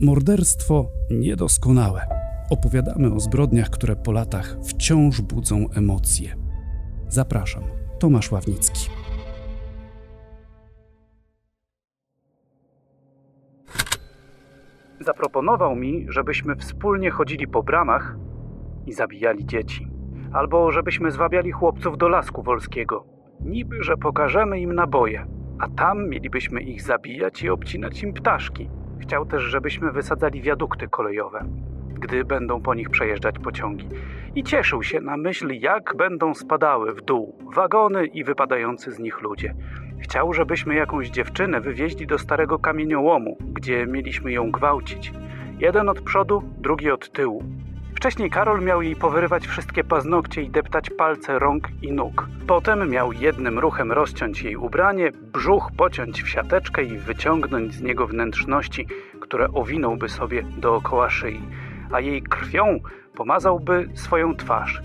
Morderstwo niedoskonałe. Opowiadamy o zbrodniach, które po latach wciąż budzą emocje. Zapraszam, Tomasz Ławnicki. Zaproponował mi, żebyśmy wspólnie chodzili po bramach i zabijali dzieci. Albo żebyśmy zwabiali chłopców do lasku wolskiego. Niby, że pokażemy im naboje, a tam mielibyśmy ich zabijać i obcinać im ptaszki. Chciał też, żebyśmy wysadzali wiadukty kolejowe, gdy będą po nich przejeżdżać pociągi. I cieszył się na myśl, jak będą spadały w dół wagony i wypadający z nich ludzie. Chciał, żebyśmy jakąś dziewczynę wywieźli do starego kamieniołomu, gdzie mieliśmy ją gwałcić. Jeden od przodu, drugi od tyłu. Wcześniej Karol miał jej powyrywać wszystkie paznokcie i deptać palce rąk i nóg. Potem miał jednym ruchem rozciąć jej ubranie, brzuch pociąć w siateczkę i wyciągnąć z niego wnętrzności, które owinąłby sobie dookoła szyi, a jej krwią pomazałby swoją twarz.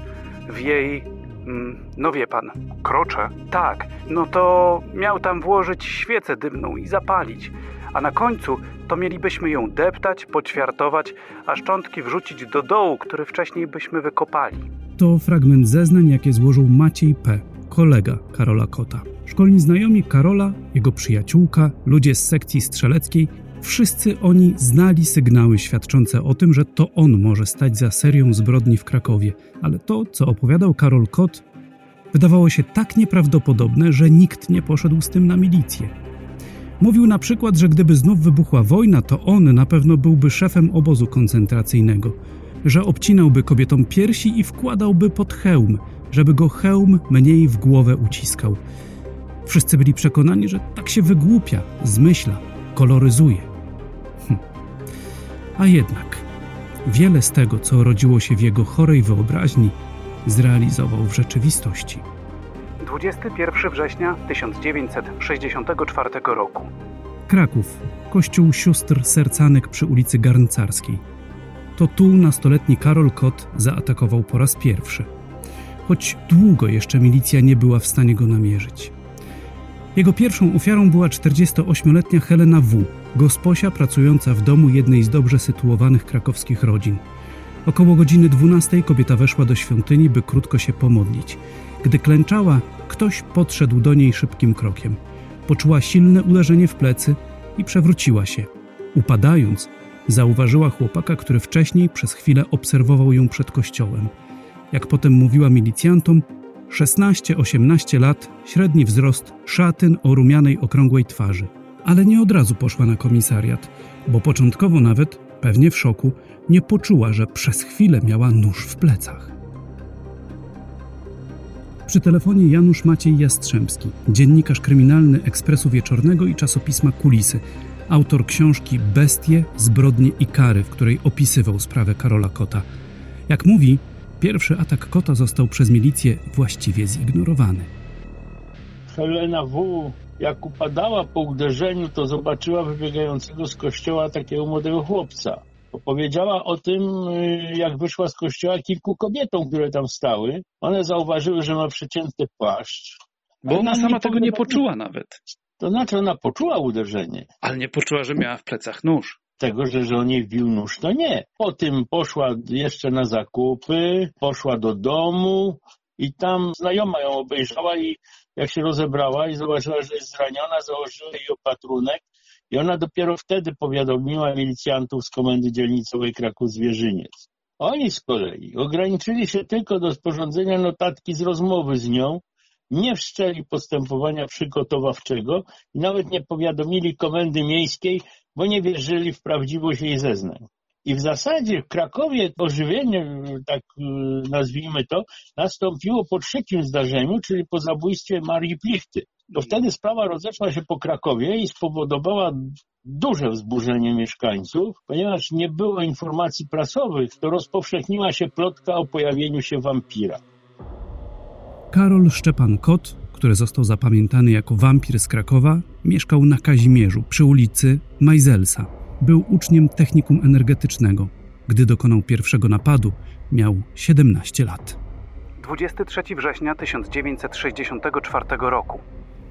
W jej Mm, no wie pan, krocze? Tak, no to miał tam włożyć świecę dymną i zapalić, a na końcu to mielibyśmy ją deptać, poćwiartować, a szczątki wrzucić do dołu, który wcześniej byśmy wykopali. To fragment zeznań, jakie złożył Maciej P., kolega Karola Kota. Szkolni znajomi Karola, jego przyjaciółka, ludzie z sekcji strzeleckiej Wszyscy oni znali sygnały świadczące o tym, że to on może stać za serią zbrodni w Krakowie, ale to, co opowiadał Karol Kot, wydawało się tak nieprawdopodobne, że nikt nie poszedł z tym na milicję. Mówił na przykład, że gdyby znów wybuchła wojna, to on na pewno byłby szefem obozu koncentracyjnego, że obcinałby kobietom piersi i wkładałby pod hełm, żeby go hełm mniej w głowę uciskał. Wszyscy byli przekonani, że tak się wygłupia, zmyśla, koloryzuje. A jednak wiele z tego, co rodziło się w jego chorej wyobraźni, zrealizował w rzeczywistości. 21 września 1964 roku. Kraków, kościół sióstr sercanek przy ulicy Garncarskiej. To tu nastoletni Karol Kot zaatakował po raz pierwszy. Choć długo jeszcze milicja nie była w stanie go namierzyć. Jego pierwszą ofiarą była 48-letnia Helena W., gosposia pracująca w domu jednej z dobrze sytuowanych krakowskich rodzin. Około godziny 12 kobieta weszła do świątyni, by krótko się pomodlić. Gdy klęczała, ktoś podszedł do niej szybkim krokiem. Poczuła silne uderzenie w plecy i przewróciła się. Upadając, zauważyła chłopaka, który wcześniej przez chwilę obserwował ją przed kościołem. Jak potem mówiła milicjantom, 16-18 lat, średni wzrost, szatyn o rumianej okrągłej twarzy ale nie od razu poszła na komisariat, bo początkowo nawet, pewnie w szoku, nie poczuła, że przez chwilę miała nóż w plecach. Przy telefonie Janusz Maciej Jastrzębski, dziennikarz kryminalny Ekspresu Wieczornego i czasopisma Kulisy, autor książki Bestie, zbrodnie i kary, w której opisywał sprawę Karola Kota. Jak mówi, pierwszy atak Kota został przez milicję właściwie zignorowany. Helena W jak upadała po uderzeniu, to zobaczyła wybiegającego z kościoła takiego młodego chłopca. Opowiedziała o tym, y, jak wyszła z kościoła kilku kobietom, które tam stały. One zauważyły, że ma przecięty płaszcz. Bo ona sama tego nie poczuła nawet. To znaczy ona poczuła uderzenie. Ale nie poczuła, że miała w plecach nóż. Tego, że, że on jej wbił nóż, to nie. Po tym poszła jeszcze na zakupy, poszła do domu i tam znajoma ją obejrzała i jak się rozebrała i zobaczyła, że jest zraniona, założyła jej opatrunek i ona dopiero wtedy powiadomiła milicjantów z Komendy Dzielnicowej Kraków-Zwierzyniec. Oni z kolei ograniczyli się tylko do sporządzenia notatki z rozmowy z nią, nie wszczęli postępowania przygotowawczego i nawet nie powiadomili Komendy Miejskiej, bo nie wierzyli w prawdziwość jej zeznań. I w zasadzie w Krakowie ożywienie, tak y, nazwijmy to, nastąpiło po trzecim zdarzeniu, czyli po zabójstwie Marii Plichty. To wtedy sprawa rozeszła się po Krakowie i spowodowała duże wzburzenie mieszkańców, ponieważ nie było informacji prasowych, to rozpowszechniła się plotka o pojawieniu się wampira. Karol Szczepan Kot, który został zapamiętany jako wampir z Krakowa, mieszkał na Kazimierzu przy ulicy Majzelsa. Był uczniem technikum energetycznego. Gdy dokonał pierwszego napadu, miał 17 lat. 23 września 1964 roku.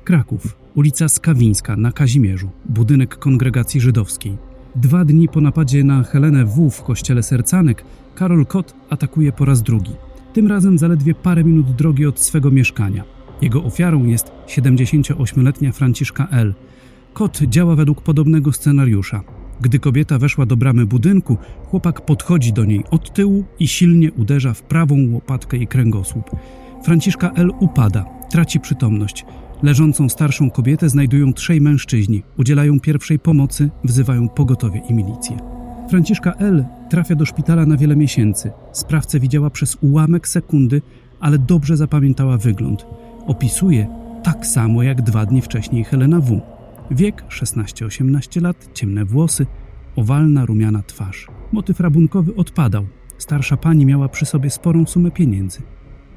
Kraków, ulica Skawińska na Kazimierzu, budynek kongregacji żydowskiej. Dwa dni po napadzie na Helenę W. w kościele Sercanek, Karol Kot atakuje po raz drugi. Tym razem zaledwie parę minut drogi od swego mieszkania. Jego ofiarą jest 78-letnia Franciszka L. Kot działa według podobnego scenariusza. Gdy kobieta weszła do bramy budynku, chłopak podchodzi do niej od tyłu i silnie uderza w prawą łopatkę i kręgosłup. Franciszka L. upada, traci przytomność. Leżącą starszą kobietę znajdują trzej mężczyźni, udzielają pierwszej pomocy, wzywają pogotowie i milicję. Franciszka L. trafia do szpitala na wiele miesięcy. Sprawcę widziała przez ułamek sekundy, ale dobrze zapamiętała wygląd. Opisuje tak samo jak dwa dni wcześniej Helena W. Wiek 16-18 lat, ciemne włosy, owalna, rumiana twarz. Motyw rabunkowy odpadał. Starsza pani miała przy sobie sporą sumę pieniędzy,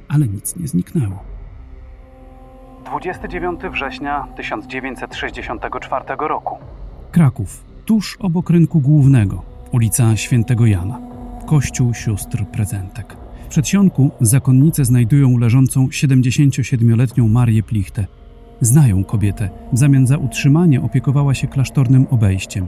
ale nic nie zniknęło. 29 września 1964 roku. Kraków, tuż obok rynku głównego, ulica Świętego Jana, kościół sióstr prezentek. W przedsionku zakonnice znajdują leżącą 77-letnią Marię Plichtę. Znają kobietę. W zamian za utrzymanie opiekowała się klasztornym obejściem.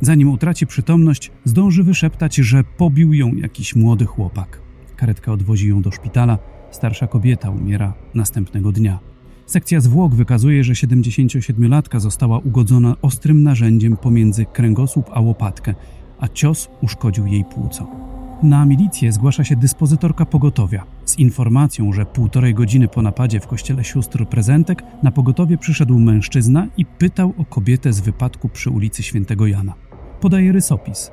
Zanim utraci przytomność, zdąży wyszeptać, że pobił ją jakiś młody chłopak. Karetka odwozi ją do szpitala. Starsza kobieta umiera następnego dnia. Sekcja zwłok wykazuje, że 77-latka została ugodzona ostrym narzędziem pomiędzy kręgosłup a łopatkę, a cios uszkodził jej płuco. Na milicję zgłasza się dyspozytorka pogotowia z informacją, że półtorej godziny po napadzie w kościele sióstr prezentek na pogotowie przyszedł mężczyzna i pytał o kobietę z wypadku przy ulicy Świętego Jana. Podaje rysopis,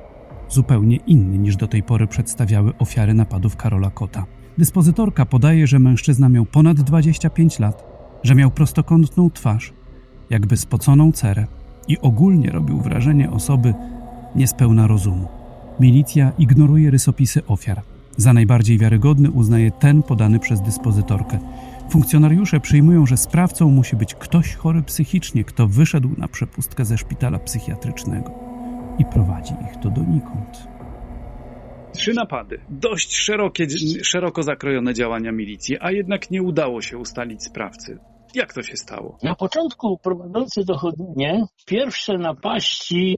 zupełnie inny niż do tej pory przedstawiały ofiary napadów Karola Kota. Dyspozytorka podaje, że mężczyzna miał ponad 25 lat, że miał prostokątną twarz, jakby spoconą cerę i ogólnie robił wrażenie osoby niespełna rozumu. Milicja ignoruje rysopisy ofiar. Za najbardziej wiarygodny uznaje ten podany przez dyspozytorkę. Funkcjonariusze przyjmują, że sprawcą musi być ktoś chory psychicznie, kto wyszedł na przepustkę ze szpitala psychiatrycznego i prowadzi ich to donikąd. Trzy napady, dość szerokie, szeroko zakrojone działania milicji, a jednak nie udało się ustalić sprawcy. Jak to się stało? Na początku prowadzący dochodzenie pierwsze napaści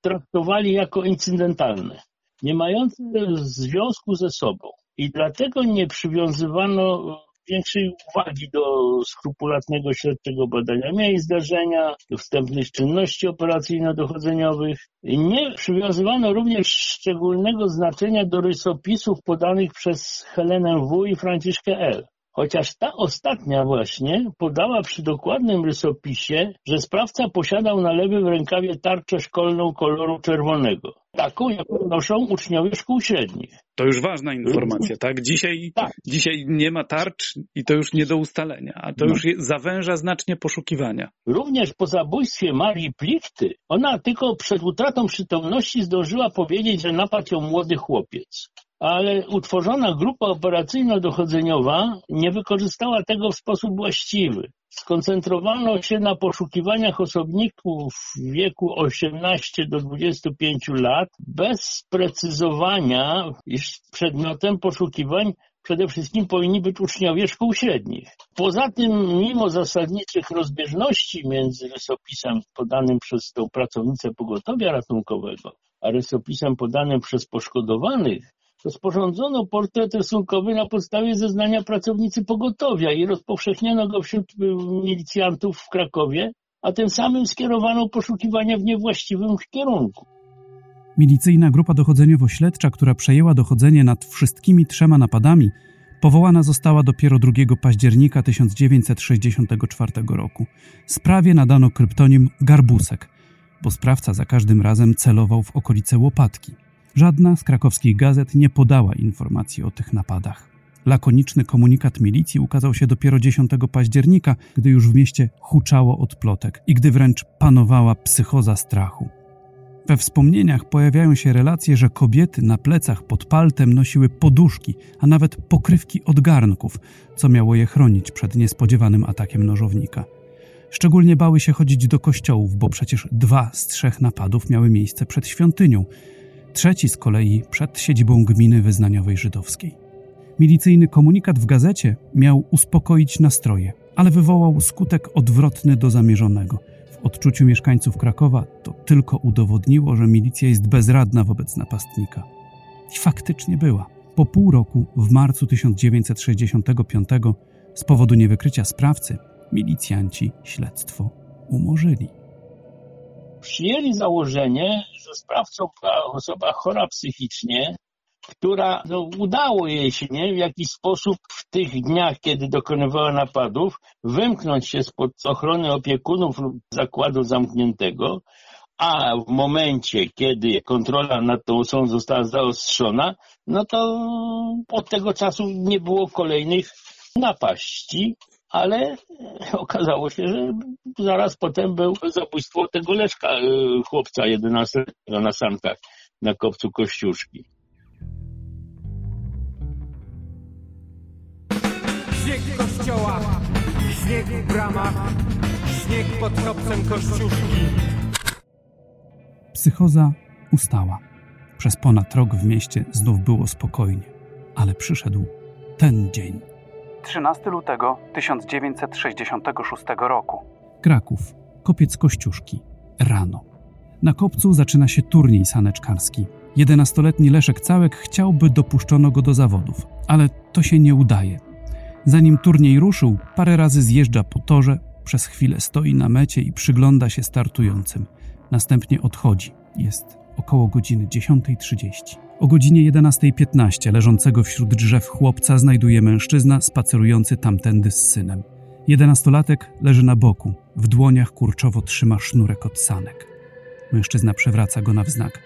traktowali jako incydentalne, nie mające związku ze sobą. I dlatego nie przywiązywano większej uwagi do skrupulatnego śledczego badania miejsc zdarzenia, do wstępnych czynności operacyjno-dochodzeniowych. Nie przywiązywano również szczególnego znaczenia do rysopisów podanych przez Helenę W. i Franciszkę L. Chociaż ta ostatnia właśnie podała przy dokładnym rysopisie, że sprawca posiadał na lewym rękawie tarczę szkolną koloru czerwonego. Taką, jaką noszą uczniowie szkół średnich. To już ważna informacja, tak? Dzisiaj, Tak. dzisiaj nie ma tarcz i to już nie do ustalenia, a to No. już zawęża znacznie poszukiwania. Również po zabójstwie Marii Plichty, ona tylko przed utratą przytomności zdążyła powiedzieć, że napadł ją młody chłopiec. Ale utworzona grupa operacyjno-dochodzeniowa nie wykorzystała tego w sposób właściwy. Skoncentrowano się na poszukiwaniach osobników w wieku 18 do 25 lat, bez precyzowania, iż przedmiotem poszukiwań przede wszystkim powinni być uczniowie szkół średnich. Poza tym, mimo zasadniczych rozbieżności między rysopisem podanym przez tą pracownicę pogotowia ratunkowego, a rysopisem podanym przez poszkodowanych, sporządzono portret rysunkowy na podstawie zeznania pracownicy pogotowia i rozpowszechniono go wśród y, milicjantów w Krakowie, a tym samym skierowano poszukiwania w niewłaściwym kierunku. Milicyjna grupa dochodzeniowo-śledcza, która przejęła dochodzenie nad wszystkimi trzema napadami, powołana została dopiero 2 października 1964 roku. Sprawie nadano kryptonim Garbusek, bo sprawca za każdym razem celował w okolice łopatki. Żadna z krakowskich gazet nie podała informacji o tych napadach. Lakoniczny komunikat milicji ukazał się dopiero 10 października, gdy już w mieście huczało od plotek i gdy wręcz panowała psychoza strachu. We wspomnieniach pojawiają się relacje, że kobiety na plecach pod paltem nosiły poduszki, a nawet pokrywki od garnków, co miało je chronić przed niespodziewanym atakiem nożownika. Szczególnie bały się chodzić do kościołów, bo przecież dwa z trzech napadów miały miejsce przed świątynią, trzeci z kolei przed siedzibą gminy wyznaniowej żydowskiej. Milicyjny komunikat w gazecie miał uspokoić nastroje, ale wywołał skutek odwrotny do zamierzonego. W odczuciu mieszkańców Krakowa to tylko udowodniło, że milicja jest bezradna wobec napastnika. I faktycznie była. Po pół roku, w marcu 1965, z powodu niewykrycia sprawcy, milicjanci śledztwo umorzyli. Przyjęli założenie, że sprawcą była osoba chora psychicznie, która no, udało jej się nie, w jakiś sposób w tych dniach, kiedy dokonywała napadów, wymknąć się spod ochrony opiekunów lub zakładu zamkniętego, a w momencie, kiedy kontrola nad tą osobą została zaostrzona, no to od tego czasu nie było kolejnych napaści, ale okazało się, że zaraz potem było zabójstwo tego Leszka, e, chłopca 11 na sankach na kopcu Kościuszki. Śnieg w kościołach, śnieg w bramach, śnieg pod kopcem Kościuszki. Psychoza ustała. Przez ponad rok w mieście znów było spokojnie, ale przyszedł ten dzień. 13 lutego 1966 roku. Kraków, kopiec Kościuszki, rano. Na kopcu zaczyna się turniej saneczkarski. Jedenastoletni Leszek Całek chciałby dopuszczono go do zawodów, ale to się nie udaje. Zanim turniej ruszył, parę razy zjeżdża po torze, przez chwilę stoi na mecie i przygląda się startującym. Następnie odchodzi. Jest około godziny 10.30. O godzinie 11.15 leżącego wśród drzew chłopca znajduje mężczyzna spacerujący tamtędy z synem. Jedenastolatek leży na boku, w dłoniach kurczowo trzyma sznurek od sanek. Mężczyzna przewraca go na wznak.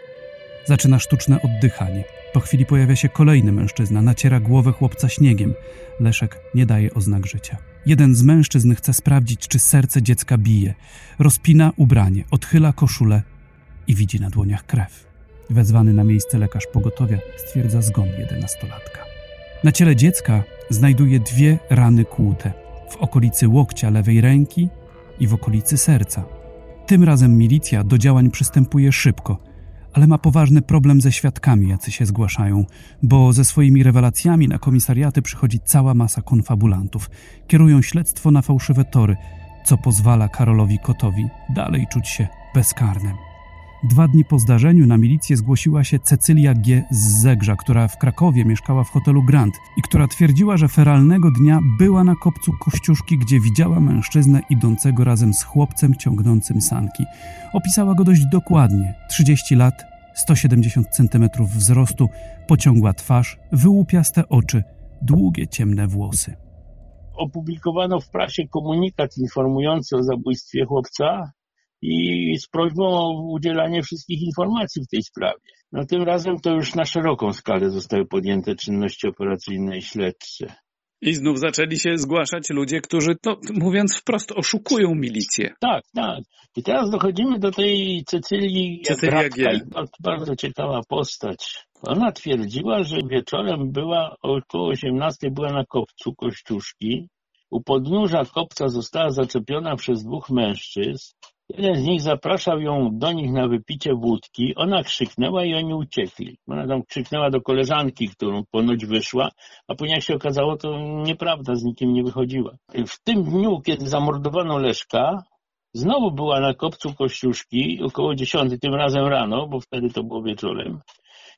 Zaczyna sztuczne oddychanie. Po chwili pojawia się kolejny mężczyzna, naciera głowę chłopca śniegiem. Leszek nie daje oznak życia. Jeden z mężczyzn chce sprawdzić, czy serce dziecka bije. Rozpina ubranie, odchyla koszulę i widzi na dłoniach krew. Wezwany na miejsce lekarz pogotowia stwierdza zgon jedenastolatka. Na ciele dziecka znajduje dwie rany kłute w okolicy łokcia lewej ręki i w okolicy serca. Tym razem milicja do działań przystępuje szybko, ale ma poważny problem ze świadkami, jacy się zgłaszają, bo ze swoimi rewelacjami na komisariaty przychodzi cała masa konfabulantów. Kierują śledztwo na fałszywe tory, co pozwala Karolowi Kotowi dalej czuć się bezkarnym. Dwa dni po zdarzeniu na milicję zgłosiła się Cecylia G. z Zegrza, która w Krakowie mieszkała w hotelu Grand i która twierdziła, że feralnego dnia była na kopcu Kościuszki, gdzie widziała mężczyznę idącego razem z chłopcem ciągnącym sanki. Opisała go dość dokładnie. 30 lat, 170 cm wzrostu, pociągła twarz, wyłupiaste oczy, długie ciemne włosy. Opublikowano w prasie komunikat informujący o zabójstwie chłopca, i z prośbą o udzielanie wszystkich informacji w tej sprawie. No tym razem to już na szeroką skalę zostały podjęte czynności operacyjne i śledcze. I znów zaczęli się zgłaszać ludzie, którzy, to mówiąc wprost, oszukują milicję. Tak, tak. I teraz dochodzimy do tej Cecylii Cecylia G. Bardzo ciekawa postać. Ona twierdziła, że wieczorem była około 18 była na kopcu Kościuszki. U podnóża kopca została zaczepiona przez dwóch mężczyzn. Jeden z nich zapraszał ją do nich na wypicie wódki. Ona krzyknęła i oni uciekli. Ona tam krzyknęła do koleżanki, którą ponoć wyszła, a później jak się okazało, to nieprawda, z nikim nie wychodziła. W tym dniu, kiedy zamordowano Leszka, znowu była na kopcu Kościuszki około dziesiątej, tym razem rano, bo wtedy to było wieczorem,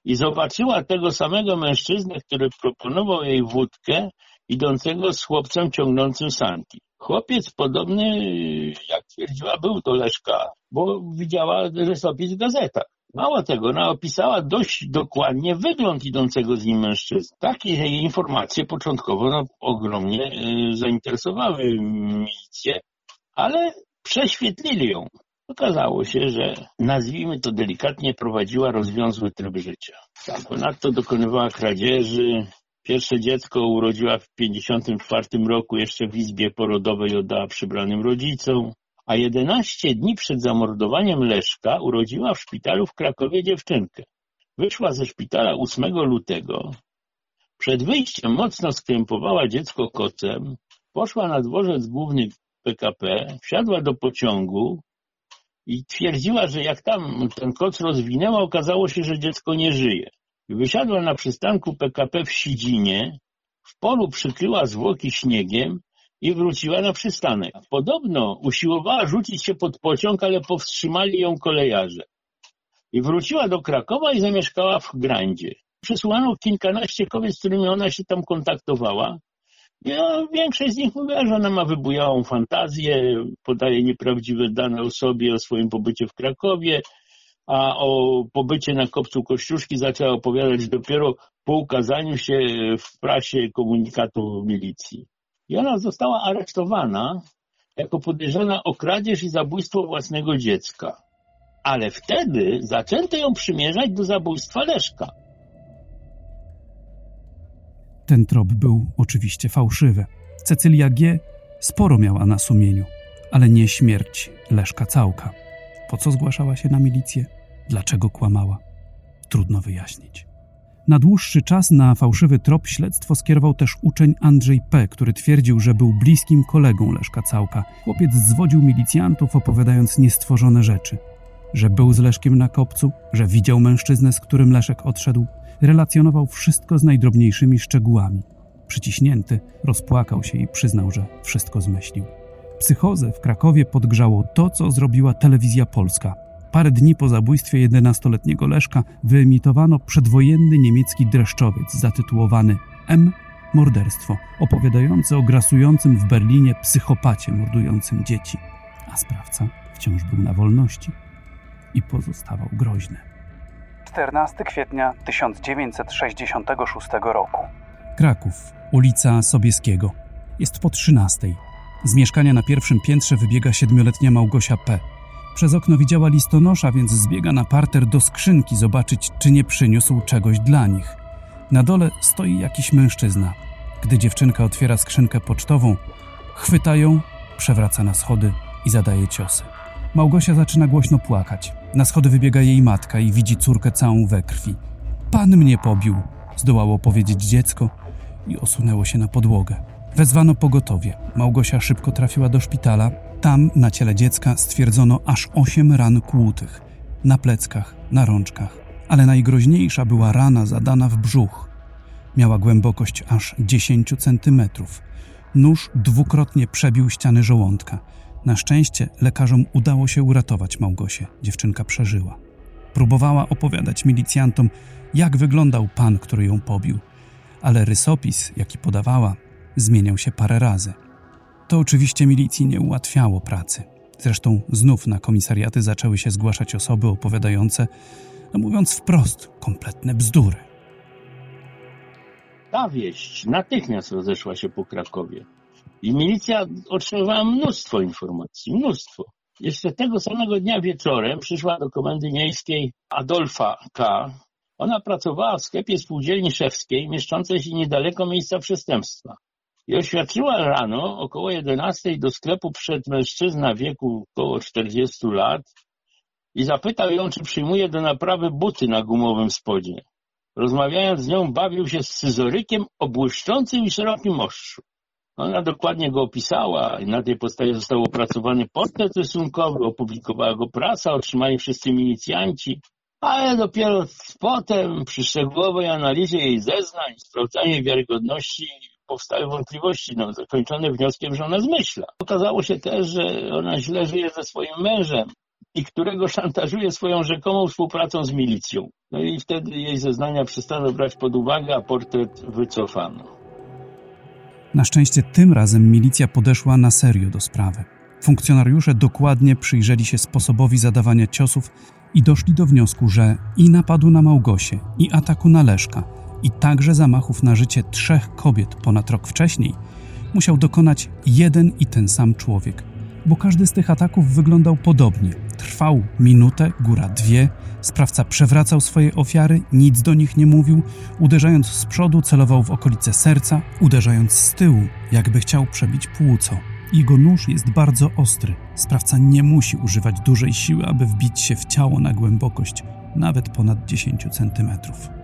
i zobaczyła tego samego mężczyznę, który proponował jej wódkę, idącego z chłopcem ciągnącym sanki. Chłopiec podobny, jak twierdziła, był do Leszka, bo widziała rysopis w gazetach. Mało tego, ona opisała dość dokładnie wygląd idącego z nim mężczyzny. Takie informacje początkowo no, ogromnie y, zainteresowały milicję, ale prześwietlili ją. Okazało się, że nazwijmy to delikatnie, prowadziła rozwiązły tryb życia. Tak, ponadto dokonywała kradzieży, Pierwsze dziecko urodziła w 1954 roku jeszcze w izbie porodowej oddała przybranym rodzicom, a 11 dni przed zamordowaniem Leszka urodziła w szpitalu w Krakowie dziewczynkę. Wyszła ze szpitala 8 lutego. Przed wyjściem mocno skrępowała dziecko kocem, poszła na dworzec główny PKP, wsiadła do pociągu i twierdziła, że jak tam ten koc rozwinęła, okazało się, że dziecko nie żyje. Wysiadła na przystanku PKP w Sidzinie, w polu przykryła zwłoki śniegiem i wróciła na przystanek. Podobno usiłowała rzucić się pod pociąg, ale powstrzymali ją kolejarze. I wróciła do Krakowa i zamieszkała w Grandzie. Przesłano kilkanaście kobiet, z którymi ona się tam kontaktowała. I większość z nich mówiła, że ona ma wybujałą fantazję, podaje nieprawdziwe dane o sobie, o swoim pobycie w Krakowie, a o pobycie na kopcu Kościuszki zaczęła opowiadać dopiero po ukazaniu się w prasie komunikatu milicji. I ona została aresztowana jako podejrzana o kradzież i zabójstwo własnego dziecka. Ale wtedy zaczęto ją przymierzać do zabójstwa Leszka. Ten trop był oczywiście fałszywy. Cecylia G. sporo miała na sumieniu, ale nie śmierć Leszka Całka. Po co zgłaszała się na milicję? Dlaczego kłamała? Trudno wyjaśnić. Na dłuższy czas na fałszywy trop śledztwo skierował też uczeń Andrzej P., który twierdził, że był bliskim kolegą Leszka Całka. Chłopiec zwodził milicjantów, opowiadając niestworzone rzeczy. Że był z Leszkiem na kopcu, że widział mężczyznę, z którym Leszek odszedł. Relacjonował wszystko z najdrobniejszymi szczegółami. Przyciśnięty, rozpłakał się i przyznał, że wszystko zmyślił. Psychozę w Krakowie podgrzało to, co zrobiła telewizja polska – Parę dni po zabójstwie 11-letniego Leszka wyemitowano przedwojenny niemiecki dreszczowiec zatytułowany M. Morderstwo, opowiadający o grasującym w Berlinie psychopacie mordującym dzieci. A sprawca wciąż był na wolności i pozostawał groźny. 14 kwietnia 1966 roku. Kraków, ulica Sobieskiego. Jest po 13. Z mieszkania na pierwszym piętrze wybiega siedmioletnia Małgosia P przez okno widziała listonosza, więc zbiega na parter do skrzynki zobaczyć, czy nie przyniósł czegoś dla nich. Na dole stoi jakiś mężczyzna. Gdy dziewczynka otwiera skrzynkę pocztową, chwyta ją, przewraca na schody i zadaje ciosy. Małgosia zaczyna głośno płakać. Na schody wybiega jej matka i widzi córkę całą we krwi. Pan mnie pobił, zdołało powiedzieć dziecko i osunęło się na podłogę. Wezwano pogotowie. Małgosia szybko trafiła do szpitala, tam na ciele dziecka stwierdzono aż osiem ran kłutych na pleckach, na rączkach, ale najgroźniejsza była rana zadana w brzuch. Miała głębokość aż 10 centymetrów. Nóż dwukrotnie przebił ściany żołądka. Na szczęście lekarzom udało się uratować Małgosię. Dziewczynka przeżyła. Próbowała opowiadać milicjantom, jak wyglądał pan, który ją pobił, ale rysopis, jaki podawała, zmieniał się parę razy. To oczywiście milicji nie ułatwiało pracy. Zresztą znów na komisariaty zaczęły się zgłaszać osoby opowiadające, no mówiąc wprost, kompletne bzdury. Ta wieść natychmiast rozeszła się po Krakowie. I milicja otrzymywała mnóstwo informacji, mnóstwo. Jeszcze tego samego dnia wieczorem przyszła do komendy miejskiej Adolfa K. Ona pracowała w sklepie spółdzielni szewskiej, mieszczącej się niedaleko miejsca przestępstwa i oświadczyła rano około 11 do sklepu przed mężczyzna wieku około 40 lat i zapytał ją, czy przyjmuje do naprawy buty na gumowym spodzie. Rozmawiając z nią, bawił się scyzorykiem o błyszczącym i szerokim ostrzu. Ona dokładnie go opisała i na tej podstawie został opracowany portret rysunkowy, opublikowała go prasa, otrzymali wszyscy milicjanci, ale dopiero potem, przy szczegółowej analizie jej zeznań, sprawdzaniu wiarygodności powstały wątpliwości, no, zakończone wnioskiem, że ona zmyśla. Okazało się też, że ona źle żyje ze swoim mężem i którego szantażuje swoją rzekomą współpracą z milicją. No i wtedy jej zeznania przestano brać pod uwagę, a portret wycofano. Na szczęście tym razem milicja podeszła na serio do sprawy. Funkcjonariusze dokładnie przyjrzeli się sposobowi zadawania ciosów i doszli do wniosku, że i napadu na Małgosię, i ataku na Leszka – i także zamachów na życie trzech kobiet ponad rok wcześniej musiał dokonać jeden i ten sam człowiek, bo każdy z tych ataków wyglądał podobnie. Trwał minutę, góra dwie, sprawca przewracał swoje ofiary, nic do nich nie mówił, uderzając z przodu celował w okolice serca, uderzając z tyłu, jakby chciał przebić płuco. Jego nóż jest bardzo ostry. Sprawca nie musi używać dużej siły, aby wbić się w ciało na głębokość, nawet ponad 10 centymetrów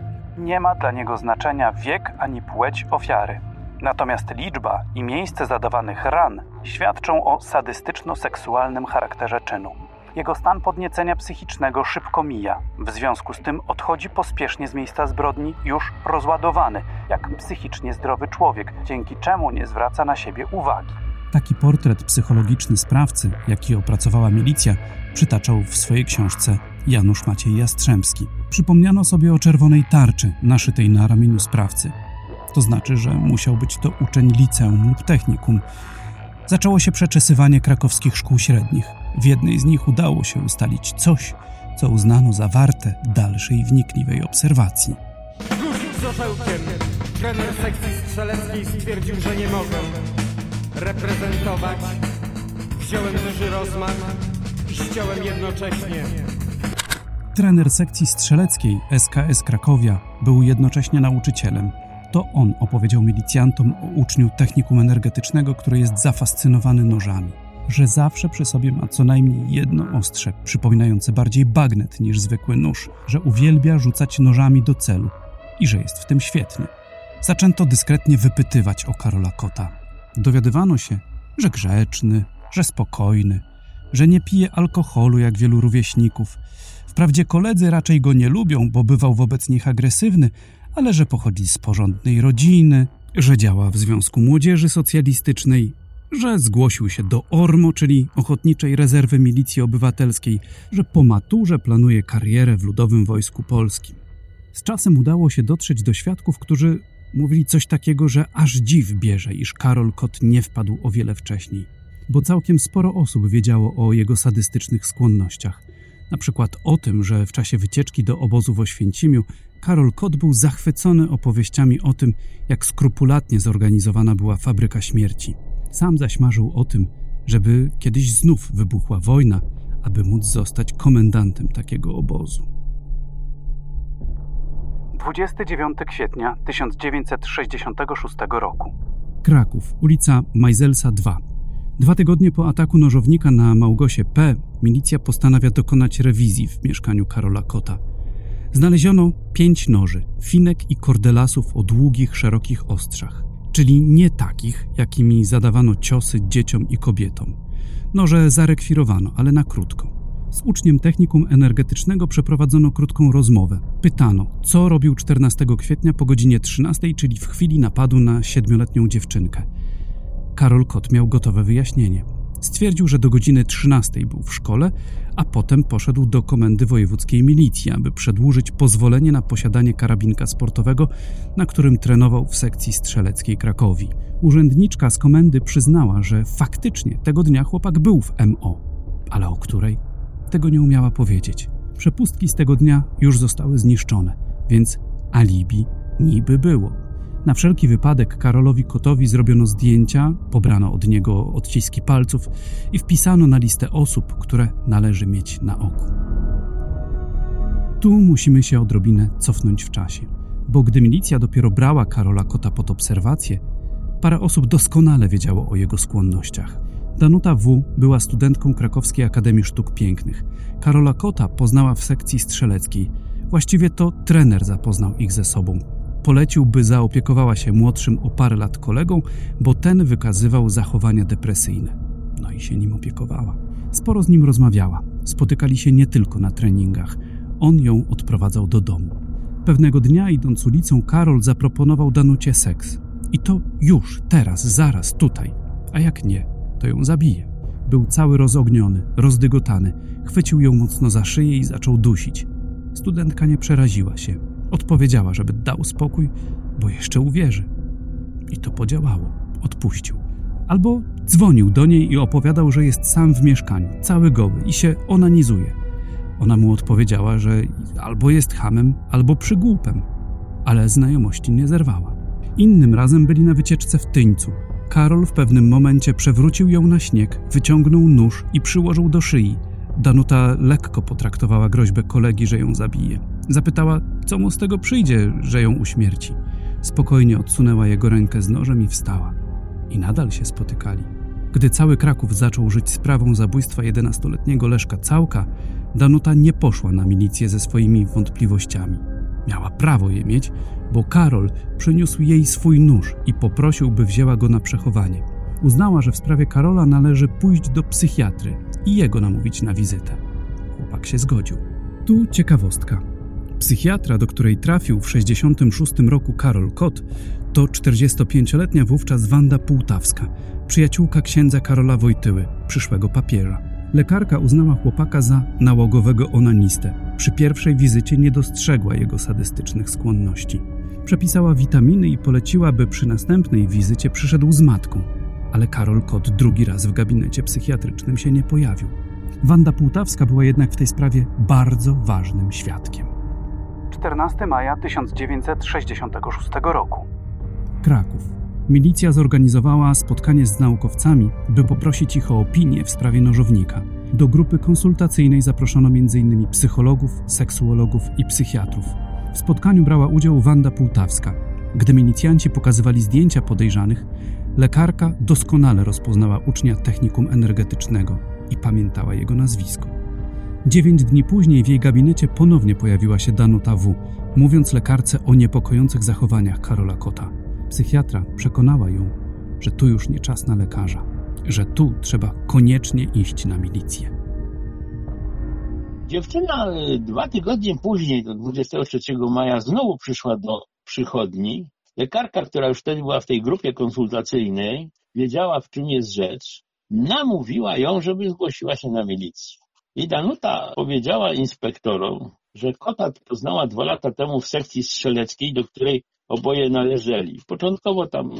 nie ma dla niego znaczenia wiek ani płeć ofiary. Natomiast liczba i miejsce zadawanych ran świadczą o sadystyczno-seksualnym charakterze czynu. Jego stan podniecenia psychicznego szybko mija. W związku z tym odchodzi pospiesznie z miejsca zbrodni, już rozładowany, jak psychicznie zdrowy człowiek, dzięki czemu nie zwraca na siebie uwagi. Taki portret psychologiczny sprawcy, jaki opracowała milicja, przytaczał w swojej książce Janusz Maciej Jastrzębski. Przypomniano sobie o czerwonej tarczy naszytej na ramieniu sprawcy. To znaczy, że musiał być to uczeń liceum lub technikum. Zaczęło się przeczesywanie krakowskich szkół średnich. W jednej z nich udało się ustalić coś, co uznano za warte dalszej wnikliwej obserwacji. Guzik z orzełkiem. Trener sekcji strzeleckiej stwierdził, że nie mogę reprezentować. Wziąłem duży rozmach i ściąłem jednocześnie. Trener sekcji strzeleckiej SKS Krakowia był jednocześnie nauczycielem. To on opowiedział milicjantom o uczniu technikum energetycznego, który jest zafascynowany nożami. Że zawsze przy sobie ma co najmniej jedno ostrze, przypominające bardziej bagnet niż zwykły nóż, że uwielbia rzucać nożami do celu i że jest w tym świetny. Zaczęto dyskretnie wypytywać o Karola Kota. Dowiadywano się, że grzeczny, że spokojny, że nie pije alkoholu jak wielu rówieśników. Wprawdzie koledzy raczej go nie lubią, bo bywał wobec nich agresywny, ale że pochodzi z porządnej rodziny, że działa w Związku Młodzieży Socjalistycznej, że zgłosił się do ORMO, czyli Ochotniczej Rezerwy Milicji Obywatelskiej, że po maturze planuje karierę w Ludowym Wojsku Polskim. Z czasem udało się dotrzeć do świadków, którzy mówili coś takiego, że aż dziw bierze, iż Karol Kot nie wpadł o wiele wcześniej, bo całkiem sporo osób wiedziało o jego sadystycznych skłonnościach. Na przykład o tym, że w czasie wycieczki do obozu w Oświęcimiu Karol Kot był zachwycony opowieściami o tym, jak skrupulatnie zorganizowana była fabryka śmierci. Sam zaś marzył o tym, żeby kiedyś znów wybuchła wojna, aby móc zostać komendantem takiego obozu. 29 kwietnia 1966 roku. Kraków, ulica Majzelsa 2. Dwa tygodnie po ataku nożownika na Małgosie P. milicja postanawia dokonać rewizji w mieszkaniu Karola Kota. Znaleziono pięć noży, finek i kordelasów o długich, szerokich ostrzach, czyli nie takich, jakimi zadawano ciosy dzieciom i kobietom. Noże zarekwirowano, ale na krótko. Z uczniem technikum energetycznego przeprowadzono krótką rozmowę. Pytano, co robił 14 kwietnia po godzinie 13, czyli w chwili napadu na siedmioletnią dziewczynkę. Karol Kot miał gotowe wyjaśnienie. Stwierdził, że do godziny 13 był w szkole, a potem poszedł do komendy wojewódzkiej milicji, aby przedłużyć pozwolenie na posiadanie karabinka sportowego, na którym trenował w sekcji strzeleckiej Krakowi. Urzędniczka z komendy przyznała, że faktycznie tego dnia chłopak był w MO, ale o której? Tego nie umiała powiedzieć. Przepustki z tego dnia już zostały zniszczone, więc alibi niby było. Na wszelki wypadek Karolowi Kotowi zrobiono zdjęcia, pobrano od niego odciski palców i wpisano na listę osób, które należy mieć na oku. Tu musimy się odrobinę cofnąć w czasie, bo gdy milicja dopiero brała Karola Kota pod obserwację, parę osób doskonale wiedziało o jego skłonnościach. Danuta W. była studentką Krakowskiej Akademii Sztuk Pięknych. Karola Kota poznała w sekcji strzeleckiej. Właściwie to trener zapoznał ich ze sobą. Polecił, by zaopiekowała się młodszym o parę lat kolegą, bo ten wykazywał zachowania depresyjne. No i się nim opiekowała. Sporo z nim rozmawiała. Spotykali się nie tylko na treningach. On ją odprowadzał do domu. Pewnego dnia, idąc ulicą, Karol zaproponował Danucie seks. I to już, teraz, zaraz, tutaj. A jak nie, to ją zabije. Był cały rozogniony, rozdygotany. Chwycił ją mocno za szyję i zaczął dusić. Studentka nie przeraziła się. Odpowiedziała, żeby dał spokój, bo jeszcze uwierzy. I to podziałało. Odpuścił. Albo dzwonił do niej i opowiadał, że jest sam w mieszkaniu, cały goły i się onanizuje. Ona mu odpowiedziała, że albo jest hamem, albo przygłupem, ale znajomości nie zerwała. Innym razem byli na wycieczce w Tyńcu. Karol w pewnym momencie przewrócił ją na śnieg, wyciągnął nóż i przyłożył do szyi. Danuta lekko potraktowała groźbę kolegi, że ją zabije. Zapytała, co mu z tego przyjdzie, że ją uśmierci. Spokojnie odsunęła jego rękę z nożem i wstała. I nadal się spotykali. Gdy cały Kraków zaczął żyć sprawą zabójstwa 11-letniego Leszka Całka, Danuta nie poszła na milicję ze swoimi wątpliwościami. Miała prawo je mieć, bo Karol przyniósł jej swój nóż i poprosił, by wzięła go na przechowanie. Uznała, że w sprawie Karola należy pójść do psychiatry i jego namówić na wizytę. Chłopak się zgodził. Tu ciekawostka. Psychiatra, do której trafił w 1966 roku Karol Kot, to 45-letnia wówczas Wanda Półtawska, przyjaciółka księdza Karola Wojtyły, przyszłego papieża. Lekarka uznała chłopaka za nałogowego onanistę. Przy pierwszej wizycie nie dostrzegła jego sadystycznych skłonności. Przepisała witaminy i poleciła, by przy następnej wizycie przyszedł z matką. Ale Karol Kot drugi raz w gabinecie psychiatrycznym się nie pojawił. Wanda Półtawska była jednak w tej sprawie bardzo ważnym świadkiem. 14 maja 1966 roku. Kraków. Milicja zorganizowała spotkanie z naukowcami, by poprosić ich o opinię w sprawie nożownika. Do grupy konsultacyjnej zaproszono m.in. psychologów, seksuologów i psychiatrów. W spotkaniu brała udział Wanda Półtawska. Gdy milicjanci pokazywali zdjęcia podejrzanych, lekarka doskonale rozpoznała ucznia technikum energetycznego i pamiętała jego nazwisko. Dziewięć dni później w jej gabinecie ponownie pojawiła się Danuta W., mówiąc lekarce o niepokojących zachowaniach Karola Kota. Psychiatra przekonała ją, że tu już nie czas na lekarza, że tu trzeba koniecznie iść na milicję. Dziewczyna y, dwa tygodnie później, do 23 maja, znowu przyszła do przychodni. Lekarka, która już wtedy była w tej grupie konsultacyjnej, wiedziała, w czym jest rzecz, namówiła ją, żeby zgłosiła się na milicję. I Danuta powiedziała inspektorom, że kota poznała dwa lata temu w sekcji strzeleckiej, do której oboje należeli. Początkowo tam y,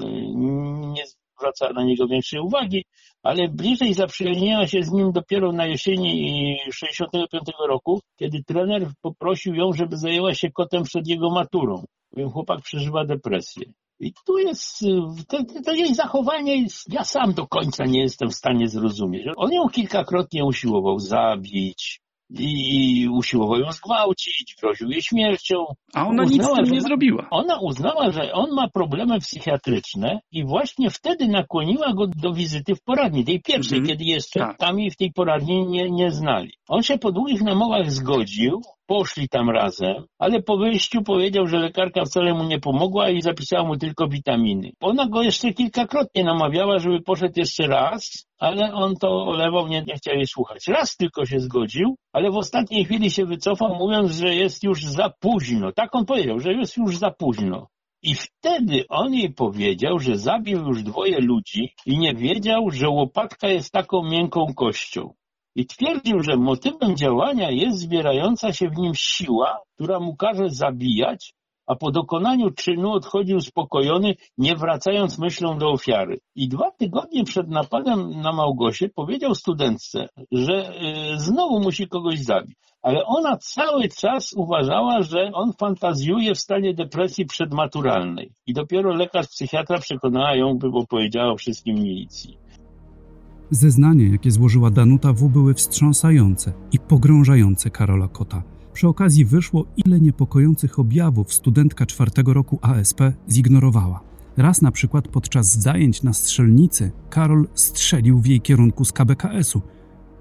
nie zwraca na niego większej uwagi, ale bliżej zaprzyjaźniła się z nim dopiero na jesieni 65 roku, kiedy trener poprosił ją, żeby zajęła się kotem przed jego maturą. Bowiem chłopak przeżywa depresję. I tu jest, y, to, to jej zachowanie, ja sam do końca nie jestem w stanie zrozumieć. On ją kilkakrotnie usiłował zabić, i usiłował ją zgwałcić, groził jej śmiercią. A ona uznała, nic z tym nie zrobiła. Ona uznała, że on ma problemy psychiatryczne i właśnie wtedy nakłoniła go do wizyty w poradni, tej pierwszej, mm -hmm. kiedy jeszcze tak. tam i w tej poradni nie, nie znali. On się po długich namowach zgodził, poszli tam razem, ale po wyjściu powiedział, że lekarka wcale mu nie pomogła i zapisała mu tylko witaminy. Ona go jeszcze kilkakrotnie namawiała, żeby poszedł jeszcze raz, ale on to olewał, nie, nie chciał jej słuchać. Raz tylko się zgodził, ale w ostatniej chwili się wycofał, mówiąc, że jest już za późno. Tak on powiedział, że jest już za późno. I wtedy on jej powiedział, że zabił już dwoje ludzi i nie wiedział, że łopatka jest taką miękką kością i twierdził, że motywem działania jest zbierająca się w nim siła, która mu każe zabijać, a po dokonaniu czynu odchodził spokojony, nie wracając myślą do ofiary. I dwa tygodnie przed napadem na Małgosię powiedział studentce, że y, znowu musi kogoś zabić. Ale ona cały czas uważała, że on fantazjuje w stanie depresji przedmaturalnej. I dopiero lekarz psychiatra przekonała ją, by opowiedziała wszystkim milicji. Zeznania, jakie złożyła Danuta W., były wstrząsające i pogrążające Karola Kota. Przy okazji wyszło, ile niepokojących objawów studentka czwartego roku ASP zignorowała. Raz na przykład podczas zajęć na strzelnicy Karol strzelił w jej kierunku z KBKS-u,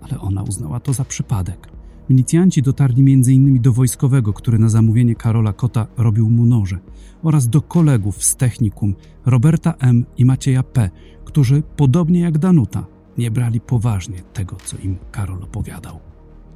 ale ona uznała to za przypadek. Milicjanci dotarli m.in. do wojskowego, który na zamówienie Karola Kota robił mu noże, oraz do kolegów z technikum Roberta M. i Macieja P., którzy, podobnie jak Danuta, nie brali poważnie tego, co im Karol opowiadał.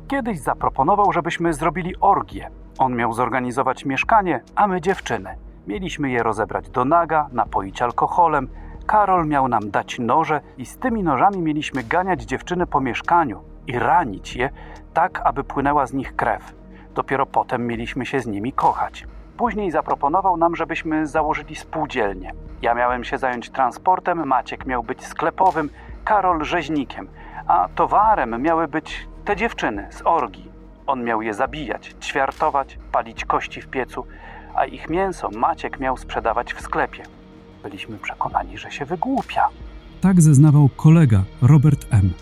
Kiedyś zaproponował, żebyśmy zrobili orgię. On miał zorganizować mieszkanie, a my dziewczyny. Mieliśmy je rozebrać do naga, napoić alkoholem. Karol miał nam dać noże i z tymi nożami mieliśmy ganiać dziewczyny po mieszkaniu i ranić je tak, aby płynęła z nich krew. Dopiero potem mieliśmy się z nimi kochać. Później zaproponował nam, żebyśmy założyli spółdzielnię. Ja miałem się zająć transportem, Maciek miał być sklepowym, Karol rzeźnikiem, a towarem miały być te dziewczyny z orgi. On miał je zabijać, ćwiartować, palić kości w piecu, a ich mięso Maciek miał sprzedawać w sklepie. Byliśmy przekonani, że się wygłupia. Tak zeznawał kolega Robert M.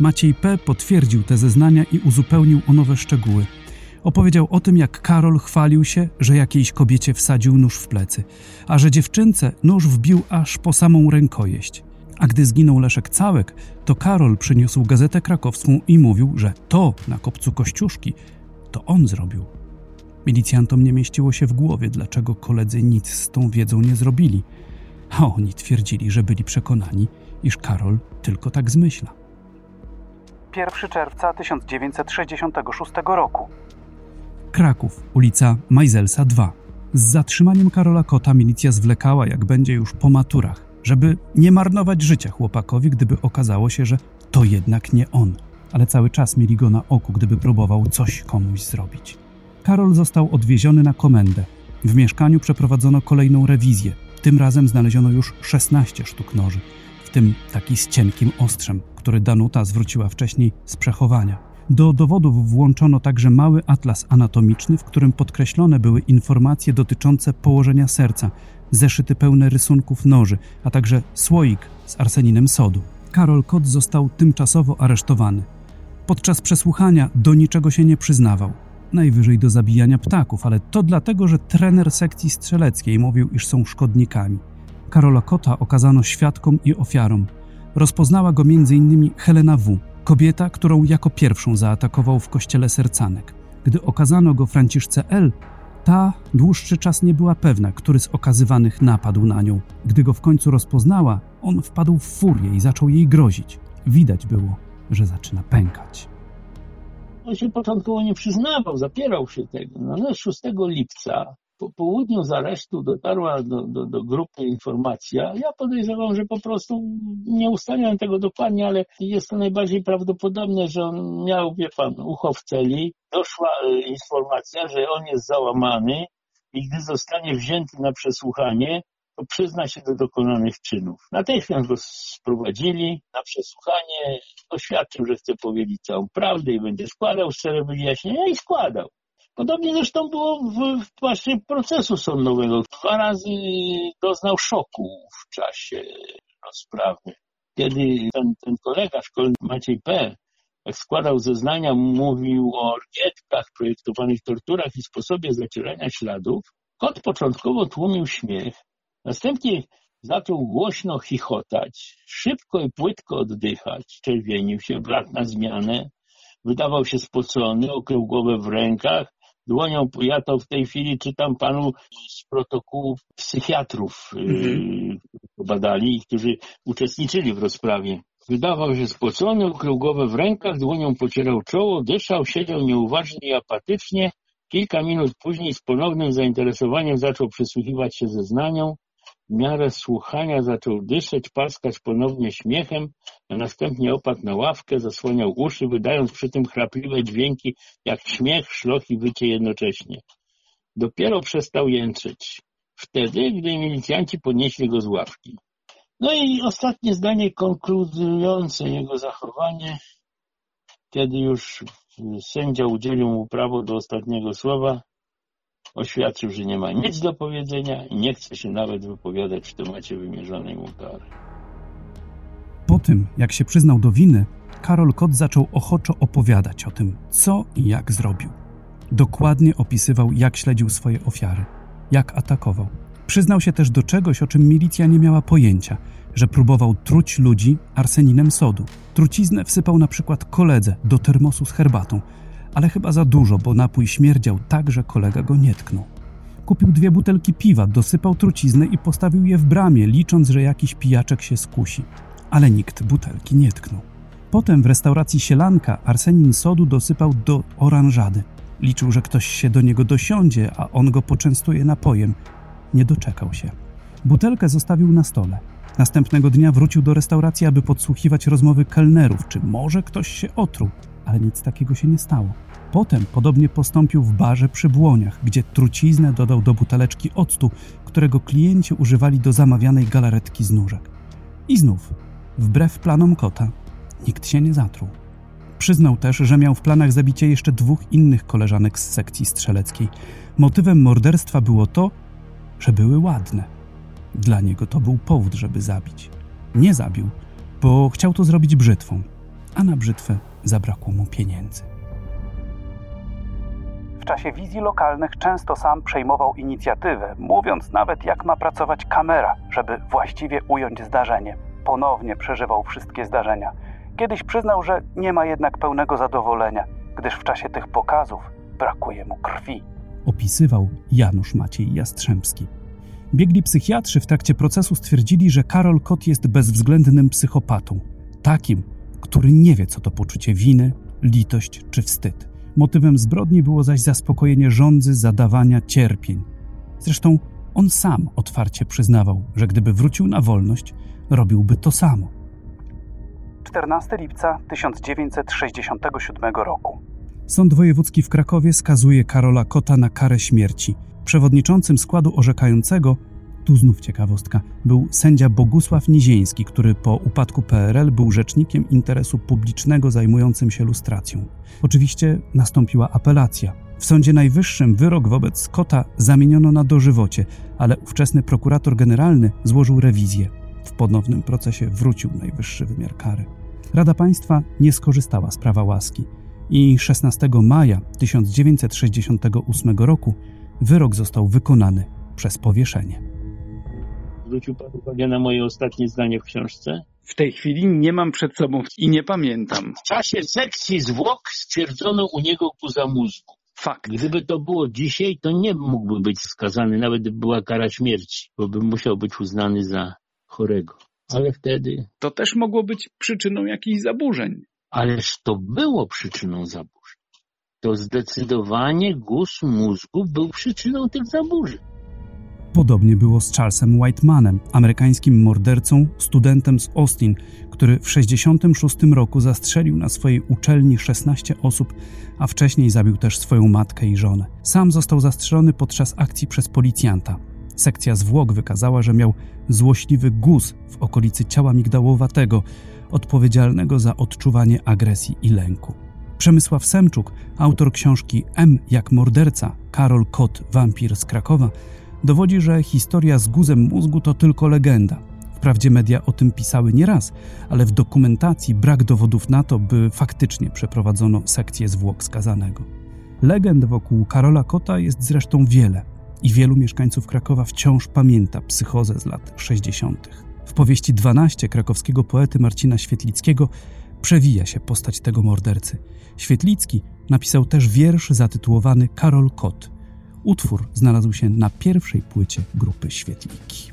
Maciej P. potwierdził te zeznania i uzupełnił o nowe szczegóły. Opowiedział o tym, jak Karol chwalił się, że jakiejś kobiecie wsadził nóż w plecy, a że dziewczynce nóż wbił aż po samą rękojeść. A gdy zginął Leszek Całek, to Karol przyniósł gazetę krakowską i mówił, że to na kopcu Kościuszki to on zrobił. Milicjantom nie mieściło się w głowie, dlaczego koledzy nic z tą wiedzą nie zrobili, a oni twierdzili, że byli przekonani, iż Karol tylko tak zmyśla. 1 czerwca 1966 roku. Kraków, ulica Majzelsa 2. Z zatrzymaniem Karola Kota milicja zwlekała, jak będzie już po maturach, żeby nie marnować życia chłopakowi, gdyby okazało się, że to jednak nie on. Ale cały czas mieli go na oku, gdyby próbował coś komuś zrobić. Karol został odwieziony na komendę. W mieszkaniu przeprowadzono kolejną rewizję. Tym razem znaleziono już 16 sztuk noży, w tym taki z cienkim ostrzem, który Danuta zwróciła wcześniej z przechowania. Do dowodów włączono także mały atlas anatomiczny, w którym podkreślone były informacje dotyczące położenia serca, zeszyty pełne rysunków noży, a także słoik z arseninem sodu. Karol Kot został tymczasowo aresztowany. Podczas przesłuchania do niczego się nie przyznawał. Najwyżej do zabijania ptaków, ale to dlatego, że trener sekcji strzeleckiej mówił, iż są szkodnikami. Karola Kota okazano świadkom i ofiarom. Rozpoznała go m.in. Helena W., kobieta, którą jako pierwszą zaatakował w kościele Sercanek. Gdy okazano go Franciszce L., ta dłuższy czas nie była pewna, który z okazywanych napadł na nią. Gdy go w końcu rozpoznała, on wpadł w furię i zaczął jej grozić. Widać było, że zaczyna pękać. On się początkowo nie przyznawał, zapierał się tego. No, ale 6 lipca po południu z aresztu dotarła do, do, do grupy informacja. Ja podejrzewam, że po prostu nie ustaliłem tego dokładnie, ale jest to najbardziej prawdopodobne, że on miał, wie pan, ucho w celi. Doszła e, informacja, że on jest załamany i gdy zostanie wzięty na przesłuchanie, to przyzna się do dokonanych czynów. Natychmiast go sprowadzili na przesłuchanie, oświadczył, że chce powiedzieć całą prawdę i będzie składał szczere wyjaśnienia i składał. Podobnie zresztą było w, właśnie procesu sądowego. Dwa razy doznał szoku w czasie rozprawy. Kiedy ten, ten kolega szkolny Maciej P. jak składał zeznania, mówił o orgietkach, projektowanych torturach i sposobie zacierania śladów, kot początkowo tłumił śmiech, następnie zaczął głośno chichotać, szybko i płytko oddychać, czerwienił się, brak na zmianę, wydawał się spocony, okrył głowę w rękach, dłonią, ja to w tej chwili czytam panu z protokołów psychiatrów, mm badali, którzy uczestniczyli w rozprawie. Wydawał się spocony, ukrył głowę w rękach, dłonią pocierał czoło, dyszał, siedział nieuważnie i apatycznie. Kilka minut później z ponownym zainteresowaniem zaczął przysłuchiwać się zeznaniom. W miarę słuchania zaczął dyszeć, paskać ponownie śmiechem, a następnie opadł na ławkę, zasłaniał uszy, wydając przy tym chrapliwe dźwięki, jak śmiech, szloch i wycie jednocześnie. Dopiero przestał jęczyć. Wtedy, gdy milicjanci podnieśli go z ławki. No i ostatnie zdanie konkludujące jego zachowanie, kiedy już sędzia udzielił mu prawo do ostatniego słowa, Oświadczył, że nie ma nic do powiedzenia i nie chce się nawet wypowiadać w temacie wymierzonej mu kary. Po tym, jak się przyznał do winy, Karol Kot zaczął ochoczo opowiadać o tym, co i jak zrobił. Dokładnie opisywał, jak śledził swoje ofiary, jak atakował. Przyznał się też do czegoś, o czym milicja nie miała pojęcia, że próbował truć ludzi arseninem sodu. Truciznę wsypał na przykład koledze do termosu z herbatą, ale chyba za dużo, bo napój śmierdział tak, że kolega go nie tknął. Kupił dwie butelki piwa, dosypał truciznę i postawił je w bramie, licząc, że jakiś pijaczek się skusi. Ale nikt butelki nie tknął. Potem w restauracji Sielanka arsenin sodu dosypał do oranżady. Liczył, że ktoś się do niego dosiądzie, a on go poczęstuje napojem. Nie doczekał się. Butelkę zostawił na stole. Następnego dnia wrócił do restauracji, aby podsłuchiwać rozmowy kelnerów, czy może ktoś się otruł ale nic takiego się nie stało. Potem podobnie postąpił w barze przy Błoniach, gdzie truciznę dodał do buteleczki octu, którego klienci używali do zamawianej galaretki z nóżek. I znów, wbrew planom kota, nikt się nie zatruł. Przyznał też, że miał w planach zabicie jeszcze dwóch innych koleżanek z sekcji strzeleckiej. Motywem morderstwa było to, że były ładne. Dla niego to był powód, żeby zabić. Nie zabił, bo chciał to zrobić brzytwą, a na brzytwę zabrakło mu pieniędzy. W czasie wizji lokalnych często sam przejmował inicjatywę, mówiąc nawet jak ma pracować kamera, żeby właściwie ująć zdarzenie. Ponownie przeżywał wszystkie zdarzenia. Kiedyś przyznał, że nie ma jednak pełnego zadowolenia, gdyż w czasie tych pokazów brakuje mu krwi. Opisywał Janusz Maciej Jastrzębski. Biegli psychiatrzy w trakcie procesu stwierdzili, że Karol Kot jest bezwzględnym psychopatą. Takim, który nie wie, co to poczucie winy, litość czy wstyd. Motywem zbrodni było zaś zaspokojenie żądzy zadawania cierpień. Zresztą on sam otwarcie przyznawał, że gdyby wrócił na wolność, robiłby to samo. 14 lipca 1967 roku. Sąd Wojewódzki w Krakowie skazuje Karola Kota na karę śmierci. Przewodniczącym składu orzekającego, tu znów ciekawostka, był sędzia Bogusław Nizieński, który po upadku PRL był rzecznikiem interesu publicznego zajmującym się lustracją. Oczywiście nastąpiła apelacja. W Sądzie Najwyższym wyrok wobec Kota zamieniono na dożywocie, ale ówczesny prokurator generalny złożył rewizję. W ponownym procesie wrócił najwyższy wymiar kary. Rada Państwa nie skorzystała z prawa łaski i 16 maja 1968 roku wyrok został wykonany przez powieszenie. Zwrócił Pan uwagę na moje ostatnie zdanie w książce? W tej chwili nie mam przed sobą i nie pamiętam. W czasie sekcji zwłok stwierdzono u niego guza mózgu. Fakt. Gdyby to było dzisiaj, to nie mógłby być skazany, nawet gdyby była kara śmierci, bo by musiał być uznany za chorego. Ale wtedy, To też mogło być przyczyną jakichś zaburzeń. ależ to było przyczyną zaburzeń. To zdecydowanie guz mózgu był przyczyną tych zaburzeń. Podobnie było z Charlesem Whitemanem, amerykańskim mordercą, studentem z Austin, który w 1966 roku zastrzelił na swojej uczelni 16 osób, a wcześniej zabił też swoją matkę i żonę. Sam został zastrzelony podczas akcji przez policjanta. Sekcja zwłok wykazała, że miał złośliwy guz w okolicy ciała migdałowatego, odpowiedzialnego za odczuwanie agresji i lęku. Przemysław Semczuk, autor książki M jak morderca, Karol Kot, wampir z Krakowa, dowodzi, że historia z guzem mózgu to tylko legenda. Wprawdzie media o tym pisały nieraz, ale w dokumentacji brak dowodów na to, by faktycznie przeprowadzono sekcję zwłok skazanego. Legend wokół Karola Kota jest zresztą wiele i wielu mieszkańców Krakowa wciąż pamięta psychozę z lat 60. W powieści 12 krakowskiego poety Marcina Świetlickiego przewija się postać tego mordercy. Świetlicki napisał też wiersz zatytułowany Karol Kot. Utwór znalazł się na pierwszej płycie grupy Świetliki.